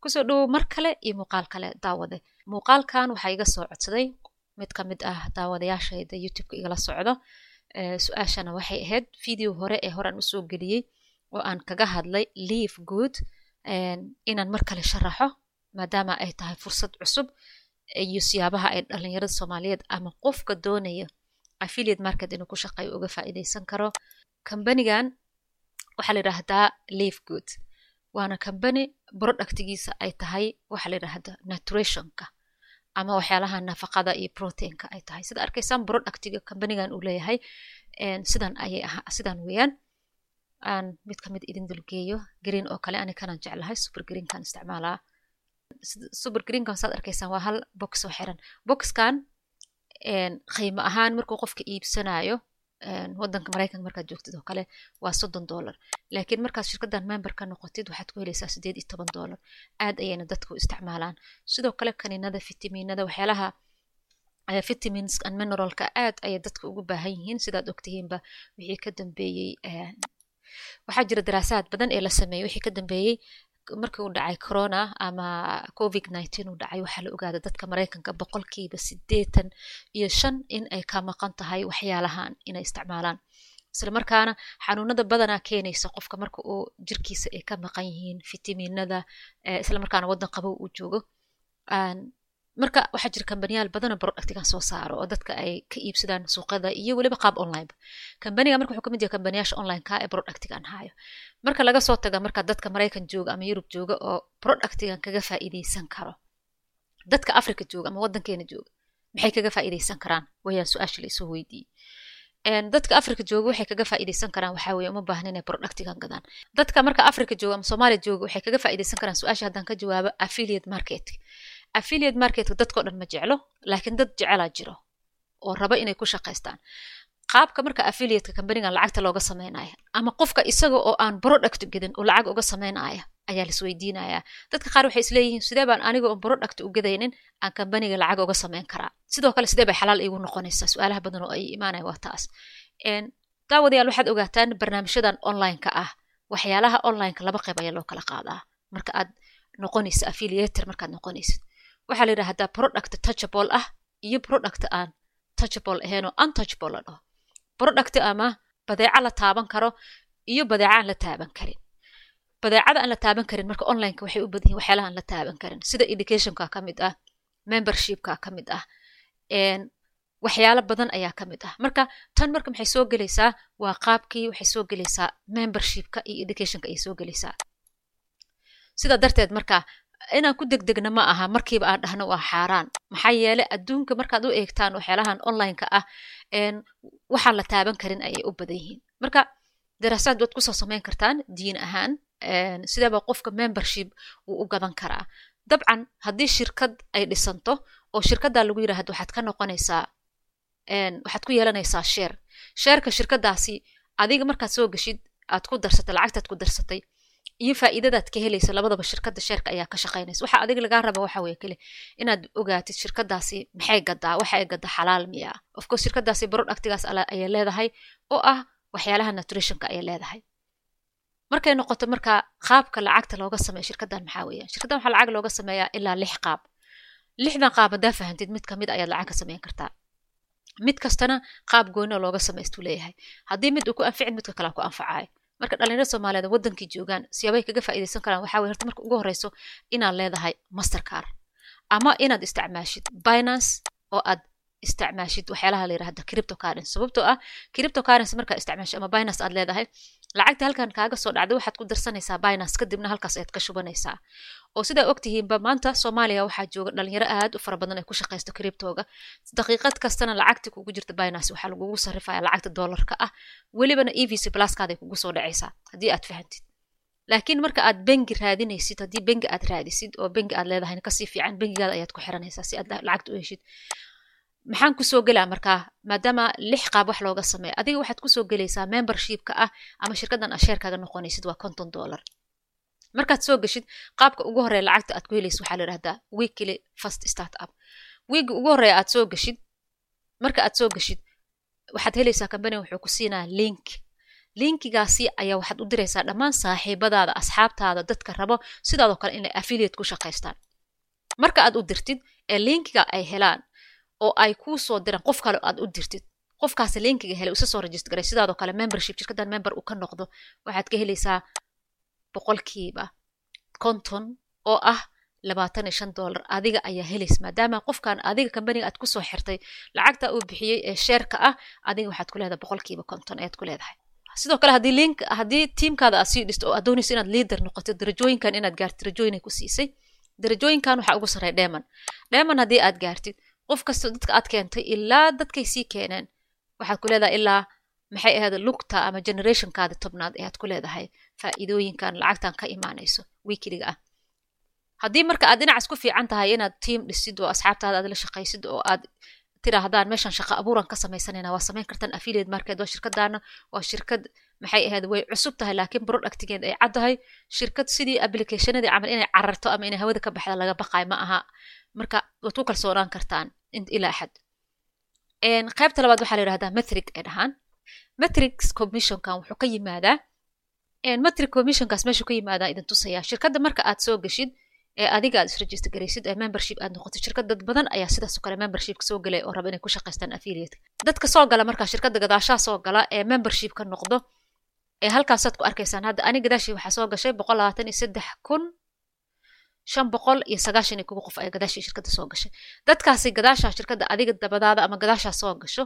ku soo dhowow mar kale iyo muuqaal kale daawade. Muuqaalkan waxaa iga soo codsaday mid ka mid ah daawadayaashayda youtubeka igala socdo. Su'aashana waxay ahayd video hore ee horean u soo geliyey oo aan kaga hadlay leave good inaan mar kale sharaxo maadaama ay tahay fursad cusub iyo siyaabaha ay dhalinyarada soomaaliyeed ama qofka doonaya affiliate market inuu ku shaqeeyo uga faa'iidaysan karo. Kambanigan waxaa la yidhaahdaa leave good waana kambani productigiisa ay tahay waxaa la yidhaahdaa naturationka ama waxyaalaha nafaqada iyo proteinka ay tahay. Sida arkaysaan productiga kambanigan uu leeyahay sidan ayay ahaa sidan weeyaan. Aan mid ka mid idin dulgeeyo green oo kale ani kanaan jeclahay super greenkan isticmaalaa super greenkan saad arkaysaan waa hal box oo xiran. Boxkan qiimo ahaan markuu qofka iibsanayo wadanka maraykanka markaad joogtid oo kale waa soddon dollar laakiin markaad shirkaddan member ka noqotid waxaad ku helaysaa sideed iyo toban dollar aad ayayna dadku isticmaalaan sidoo kale kaniinada fitamiinada waxyaalaha vitamins and mineralka aad ayay dadka ugu baahan yihiin sidaad ogtihiinba wixii ka dambeeyey waxaa jira daraasaad badan ee la sameeyey wixii ka dambeeyey markii uu dhacay corona ama covid nineteen uu dhacay waxaa la ogaada dadka maraykanka boqolkiiba siddeetan iyo shan in ay ka maqan tahay waxyaalahan inay isticmaalaan. Isla markaana xanuunada badanaa keenaysa qofka marka uu jirkiisa ay ka maqan yihiin fitamiinada isla markaana waddan qabow uu joogo marka waxaa jira kambaniyaal badanoo productigan soo saaro oo dadka ay ka iibsadaan suuqada iyo weliba qaab online. Kambaniga marka wuxuu ka mid yahay kambaniyaasha onlineka ee productigan hayo. Marka laga soo taga marka dadka maraykan jooga ama yurub jooga oo productigan kaga faa'iidaysan karo. Dadka africa jooga ama waddankeena jooga maxay kaga faa'iidaysan karaan? Wayaan su'aasha la isoo weydiiyey. Dadka africa jooga waxay kaga faa'iidaysan karaan waxaa uma baahna inay productigan gadaan. Dadka marka africa jooga ama soomaaliya jooga waxay kaga faa'iidaysan karaan su'aasha haddaan ka jawaabo affiliate market affiliate marketka dadkao dhan ma jeclo laakiin dad jecelaa jiro oo raba inay ku shaqaystaan. Qaabka marka affiliateka kambanigan lacagta looga sameynaya ama qofka isaga oo aan product gedin oo lacag uga sameynaya ayaa lasweydiinayaa dadka qaar waxay isleeyihiin sidee baan aniga oon product u gadaynin aan kambaniga lacag uga sameyn karaa? Sidoo kale sidee bay xalaal iigu noqonaysaa? Su'aalaha badan oo ay imaanaya waa taas. Daawadayaal waxaad ogaataan barnaamijyadan onlineka ah. Waxyaalaha onlineka laba qayb ayaa loo kala qaadaa. Marka aad noqonaysa affiliator markaad noqonaysid waxaa la yidhahdaa product touchable ah iyo product aan touchable ahayn oo untouchable la dhaho product ama badeeco la taaban karo iyo badeeco aan la taaban karin. Badeecada aan la taaban karin marka onlineka waxay u badan waxyaalaha aan la taaban karin sida educationka ka ah membershipka ka ah waxyaalo badan ayaa ka ah. Marka tan marka maxay soo gelaysaa? Waa qaabkii waxay soo gelaysaa membershipka iyo educationka ayay soo gelaysaa. Sidaa darteed marka inaan ku degdegna ma aha markiiba aan dhahno waa xaaraan. Maxaa yeelay adduunka markaad u eegtaan waxyaalahan onlineka ah waxaan la taaban karin ayay u badan yihiin. Marka daraasaad waad ku soo samayn kartaan diin ahaan sideeba qofka membership uu u gadan karaa. Dabcan haddii shirkad ay dhisanto oo shirkaddaa lagu yidhaahdo waxaad ka noqonaysaa waxaad ku yeelanaysaa sheer sheerka shirkadaasi adiga markaad soo geshid aad ku darsatay lacagtaad ku darsatay iyo faa'iidadaad ka helaysa labadaba shirkadda sheerka ayaa ka shaqaynaysa. Waxa adiga lagaa raba waxa keli inaad ogaatid shirkadaasi maxay gadaa waxa ay gadaa xalaal miya. Ofcourse shirkadaasi productigaas ayay leedahay oo ah waxyaalaha nutritionka ayay leedahay. Markay noqoto marka qaabka lacagta looga sameeya shirkaddan maxaa weeyaan shirkaddan waxaa lacag looga sameeyaa ilaa lix qaab. Lixdan qaab haddaa fahantid mid ka mid ayaad lacag ka sameyn kartaa. Mid kastana qaab gooni looga samaystuu leeyahay. Haddii mid uu ku anficin midka kale ku anfacayo marka dhalinyarada soomaaliyeed wadankii joogaan siyaabay kaga faa'iidaysan karaan waxaa weye horta marka ugu horeyso inaad leedahay mastercar ama inaad isticmaashid binance oo aad isticmaashid waxyaalaha la yirahda cryptocurrency sababtoo ah cryptocurrency markaa isticmaashid ama binance aad leedahay lacagta halkan kaaga soo dhacday waxaad ku darsanaysaa binance kadibna halkaas ayaad ka shubanaysaa. Oo sidaa ogtihiinba maanta soomaaliya waxaa jooga dhalinyaro aad u fara badan ay ku shaqaysto cryptoga. Daqiiqad kastana lacagti kugu jirta binance waxaa lagugu sarrifaya lacagta dollarka ah. Welibana evc pluskaaday kugu soo dhacaysaa haddii aad fahantid laakiin marka aad bengi raadinaysid haddii bengi aad raadisid oo bengi aad leedahay ka sii fiican bengigaada ayaad ku xiranaysaa si aad lacagta u heshid maxaan ku soo gelaa markaa maadaama lix qaab wax looga sameeya adiga waxaad ku soo gelaysaa membershipka ah ama shirkaddan a sheerkaaga noqonaysid waa konton dollar. Markaad soo geshid qaabka ugu horeya lacagta aad ku helaysid waxaa la yidhahdaa weekly first start up wiigi ugu horeya aad soo geshid marka aad soo geshid waxaad helaysaa company wuxuu ku siinaa link. Linkigaasi ayaa waxaad u diraysaa dhammaan saaxiibadaada asxaabtaada dadka rabo sidaadoo kale inay affiliate ku shaqaystaan. Marka aad u dirtid ee linkiga ay helaan oo ay kuu soo diraan. Qof kale aad u dirtid. Qofkaasi linkiga helay isa soo register garay sidaadoo kale membership shirkaddan member uu ka noqdo waxaad ka helaysaa boqolkiiba konton oo ah labaatan iyo shan dollar. Adiga ayaa helaysa maadaama qofkan adiga kambaniga aad ku soo xirtay lacagta uu bixiyey ee sheerka ah adiga waxaad ku boqolkiiba konton ayaad ku sidoo kale haddii link haddii tiimkaada aad sii dhisto oo aad doonayso inaad leader noqoto darajooyinkan inaad gaartid darajooyinay ku siisay darajooyinkan waxaa ugu sarreeya dheeman dheeman haddii aad gaartid qof kasta dadka aad keentay ilaa dadkay sii keeneen. Waxaad ku leedahay ilaa maxay ahayd lugta ama generationkaada tobnaad ayaad ku leedahay faa'iidooyinkan lacagtan ka imaanayso wiikiliga ah. Haddii marka aad dhinacaas ku fiican tahay inaad tiim dhisid oo asxaabtaada aad la shaqaysid oo aad tiraahdaan meeshan shaqa abuuran ka samaysanayna waa samayn kartaan affiliate market waa shirkadaana waa shirkad maxay ahayd way cusub tahay laakiin productigeed ay caddahay shirkad sidii applicationadii camal inay cararto ama inay hawada ka baxda laga baqayo ma aha marka waad ku kalsoonaan kartaan ilaa axad. Qaybta labaad waxaa la yidhahdaa metric ay dhahaan metrics commissionkan wuxuu ka yimaadaa metric commissionkaas meeshuu ka yimaadaa idin tusayaa. Shirkadda marka aad soo geshid ee adiga aad isregister garaysid ee membership aad noqotid shirkad dad badan ayaa sidaasoo kale membershipka soo galay oo raba inay ku shaqaystaan affiliate. Dadka soo gala markaa shirkadda gadaashaa soo gala ee membershipka noqdo ee halkaasaad ku arkaysaan hadda ani gadaashii waxaa soo gashay boqol labaatan iyo saddex kun shan boqol iyo sagaashan iyo kuga qof ayaa gadaashii shirkadda soo gashay dadkaasi gadaashaa shirkadda adiga dabadaada ama gadaashaa soo gasho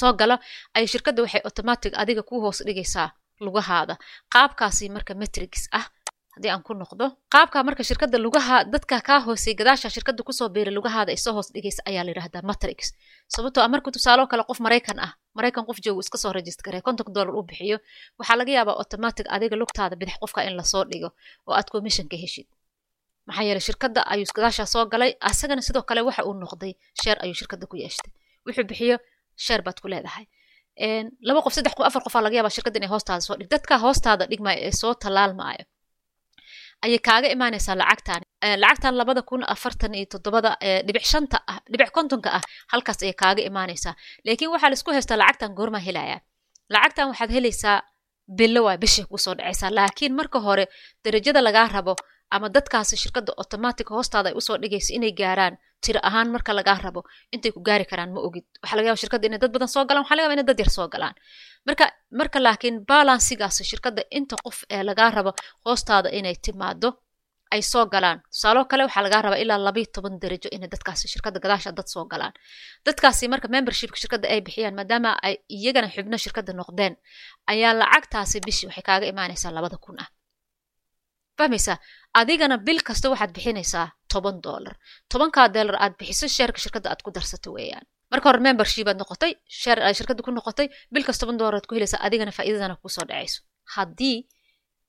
soo gala ay shirkadda waxay automatic adiga ku hoos dhigaysaa lugahaada qaabkaasi marka metrics ah haddii aan ku noqdo qaabka marka shirkadda lugaha dadka kaa hoosey gadaasha shirkadda ku soo biiray lugahaada ay soo hoos dhigaysa ayaa la yidhahdaa matrix sababtoo marka tusaaloo kale qof maraykan ah maraykan qof joogu iska soo garay konton dollar uu bixiyo waxaa laga yaabaa automatic adiga lugtaada bidix qofka in la soo dhigo oo aad commission heshid maxaa yeelay shirkadda ayuu gadaashaa soo galay asagana sidoo kale waxa uu noqday sheer ayuu shirkadda ku yeeshtay. Wuxuu bixiyo sheer baad ku leedahay. Laba qof saddex qof afar qofaa laga yaabaa shirkadda inay hoostaada soo dhig. Dadka hoostaada dhigmaayo ee soo tallaalmaayo ayay kaaga imaanaysaa lacagtan lacagtan labada kun afartan iyo toddobada dhibic shanta ah dhibic kontonka ah halkaas ayay kaaga imaanaysaa laakiin waxaa la isku haystaa lacagtan goormaa helayaa lacagtan waxaad helaysaa bilo waa bishii ku soo dhacaysaa. Laakiin marka hore darajada lagaa rabo ama dadkaasi shirkadda automatic hoostaada ay u soo dhigayso inay gaaraan tiro ahaan marka lagaa rabo intay ku gaari karaan ma ogid. Waxaa laga yaba shirkadda inay dad badan soo galaan waxaa laga yaba inay dad yar soo galaan. Marka marka laakiin balansigaas shirkadda inta qof ee lagaa rabo hoostaada inay timaado ay soo galaan. Tusaaloo kale waxaa lagaa rabaa ilaa labayo toban darajo inay dadkaasi shirkadda gadaasha dad soo galaan. Dadkaasi marka membershipka shirkadda ay bixiyaan maadaama ay iyagana xubno shirkadda noqdeen ayaa lacagtaasi bishii waxay kaaga imaanaysaa labada kun ah fahmaysaa? Adigana bil kasta waxaad bixinaysaa toban dollar. Tobankaa dollar aad bixiso sheerka shirkadda aad ku darsato weeyaan. Marka hore membership aad noqotay sheer ku noqotay bil toban dollar aad ku helaysaa adigana faa'iidadana ku soo dhacayso. Haddii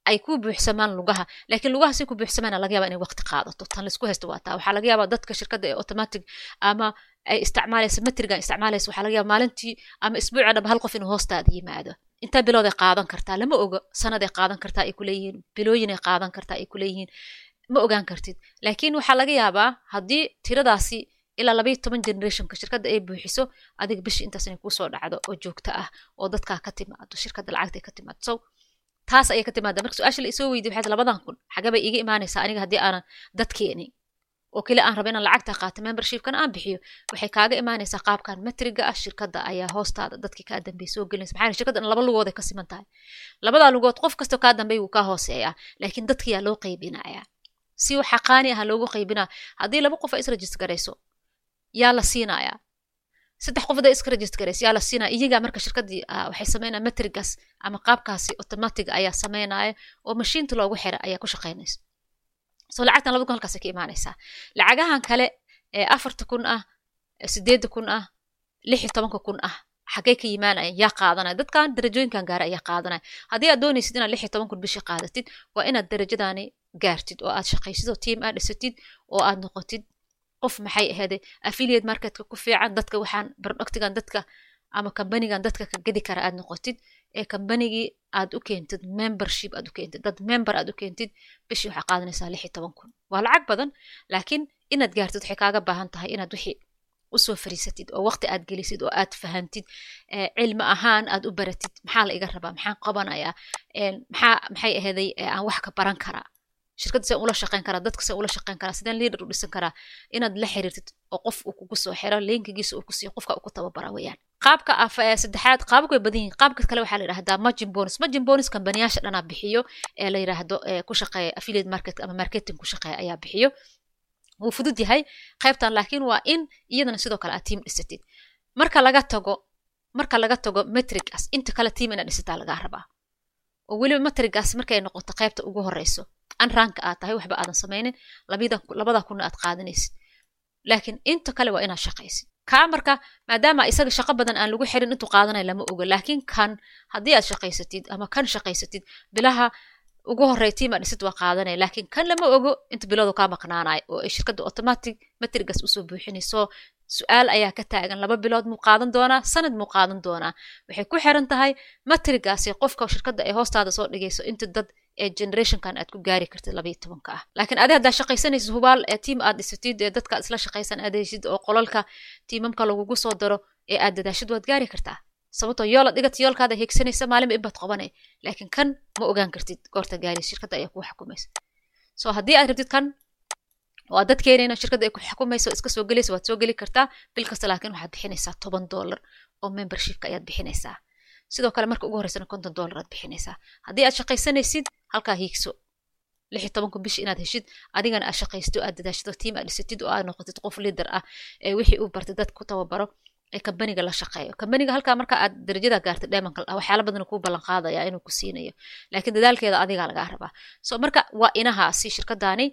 ay ku buuxsamaan lugaha laakiin lugaha si ku buuxsamaana laga yaaba inay waqti qaadato. Tan la isku haysto waa taa. Waxaa laga yaabaa dadka shirkadda ee automatic ama ay isticmaalaysa metrigan isticmaalaysa waxaa laga yaaba maalintii ama isbuuca dhaba hal qof inuu hoostaada yimaado intaa bilooday qaadan kartaa lama oga sanaday qaadan kartaa ay kuleeyihiin bilooyinay qaadan kartaa ay kuleeyihiin ma ogaan kartid. Laakiin waxaa laga yaabaa haddii tiradaasi ilaa labayo toban generationka shirkadda ay buuxiso adiga bishii intaas inay ku soo dhacdo oo joogto ah oo dadkaa ka timaado shirkadda lacagta ka timaado. So taas ayay ka timaada marka su'aasha la isoo weydiy waxay labadan kun? Xagee bay iiga imaanaysaa aniga haddii aanan dad keenin oo keli aan raba inaan lacagta qaato membershipkan aan bixiyo waxay kaaga imaanaysaa qaabkan metriga ah shirkadda ayaa hoostaada dadkii kaa dambeey soo gelinaysa. Maxaa shirkaddan laba lugood ay ka siman tahay. Labadaa lugood qof kasta kaa dambeey wuu kaa hooseeyaa laakiin dadkiyaa loo qaybinayaa. Si waxa qaani ah loogu qaybinaa haddii laba qof ay isregister garayso yaa la siinayaa. Saddex qof haday iska register garayso yaa la siinaya iyagaa marka shirkaddii waxay sameynaya metrigas ama qaabkaasi automatic ayaa sameynaya oo mashiinta loogu xira ayaa ku shaqaynaysa so lacagtan laba kun halkaasay ka imaanaysaa lacagahan kale ee afarta kun ah sideedda kun ah lix iyo tobanka kun ah xagee ka yimaanaya yaa qaadanaya. Dadkan darajooyinkan gaara ayaa qaadanaya. Haddii aad doonaysid inaad lix iyo toban kun bishii qaadatid waa inaad darajadaani gaartid oo aad shaqaysid oo team aad dhisatid oo aad noqotid qof maxay ahayde affiliate marketka ku fiican dadka waxaan productigan dadka ama kambanigan dadka ka gedi kara aad noqotid ee kambanigii aad u keentid membership aad u keentid dad member aad u keentid bishii waxaa qaadanaysaa lix iyo toban kun. Waa lacag badan laakiin inaad gaartid waxay kaaga baahan tahay inaad wixii u soo fariisatid oo waqti aad gelisid oo aad fahantid cilmi ahaan aad u baratid. Maxaa la iga rabaa? Maxaan qabanayaa? Maxaa maxay aheeday aan wax ka baran karaa? Shirkadda seen ula shaqeyn karaa dadka seen ula shaqeyn karaa sideen leader u dhisan karaa inaad la xiriirtid oo qof uu kugu soo xiro linkigiisa uu ku siiyo qofka uu ku tababara weeyaan qaabka saddexaad qaabka way badan yihiin qaabka kale waxaa la yidhahdaa margin bonus. Margin bonus kambaniyaasha dhanaa bixiyo ee la yidhaahdo ku shaqeeya affiliate market ama marketing ku shaqeeya ayaa bixiyo. Wuu fudud yahay qaybtan laakiin waa in iyadana sidoo kale aad tiim dhisatid marka laga tago marka laga tago metrigas inta kale tiim inaad dhisataa lagaa rabaa. Oo weliba metrigas markay noqoto qaybta ugu horeyso an ranka aad tahay waxba aadan samaynin labada kunna aad qaadanaysid. Laakiin inta kale waa inaad shaqaysid kaa marka maadaama isaga shaqo badan aan lagu xirin intuu qaadanaya lama ogo. Laakiin kan haddii aad shaqaysatid ama kan shaqaysatid bilaha ugu horey tiim aad dhisid waa qaadanaya laakiin kan lama ogo inta biladu kaa maqnaanayo oo ay shirkadda automatic metrigas u soo buuxinayso su'aal ayaa ka taagan. Laba bilood muu qaadan doonaa sanad muu qaadan doonaa. Waxay ku xiran tahay metrigaasi qofka shirkadda ay hoostaada soo dhigayso inta dad ee generationkan aad ku gaari kartid labayo tobanka ah. Laakiin adi haddaa shaqaysanaysid hubaal ee tiim aad dhisatid ee dadka isla shaqaysan aad heshid oo qolalka tiimamka lagugu soo daro ee aad dadaashid waad gaari kartaa. Sababtoo yoola dhigata yoolkaada higsanaysa maalinba inbaad qabanay laakiin kan ma ogaan kartid goorta gaari shirkadda ayaa kuu xukumaysa. So haddii aad rabtid kan waa dad keenayna shirkadda ay ku xukumayso iska soo gelaysa waad soo geli kartaa bil kasta laakiin waxaad bixinaysaa toban dollar oo membershipka ayaad bixinaysaa. Sidoo kale marka ugu horeysana konton dollar aad bixinaysaa. Haddii aad shaqaysanaysid halkaa hiigso. Lix iyo tobanka bishi inaad heshid adigana aad shaqaysto aad dadaashado tiim aad dhisatid oo aad noqotid qof liader ah ee wixii uu bartay dad ku tababaro ee kambaniga la shaqeeyo. Kambaniga halkaa marka aad darajada gaartay dheemanka waxyaala badan kuu ballan inuu ku siinayo. Laakiin dadaalkeeda adigaa lagaa rabaa. So marka waa inahaasi shirkadaani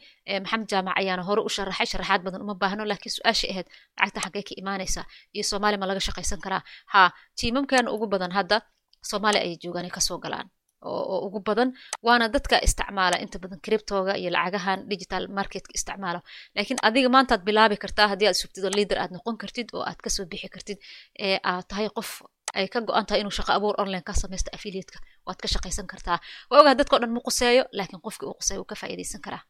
maxamed jaamac ayaana hore u sharaxay sharaxaad badan uma baahno laakiin su'aasha ahayd lacagta xaggee ka imaanaysa iyo soomaaliya ma laga shaqaysan karaa. Ha tiimamkeena ugu badan hadda soomaaliya ayay joogaan ay ka soo galaan oo ugu badan waana dadka isticmaala inta badan criptoga iyo lacagahan digital marketka isticmaalo. Laakiin adiga maantaad bilaabi kartaa haddii aad sugtid oo leader aad noqon kartid oo aad ka soo bixi kartid ee aad tahay qof ay ka go-an tahay inuu shaqo abuur online ka samaysto affiliatka waad ka shaqaysan kartaa. Waa ogaha dadka dhan ma quseeyo laakiin qofkii uu quseeyo uu ka faa'iidaysan karaa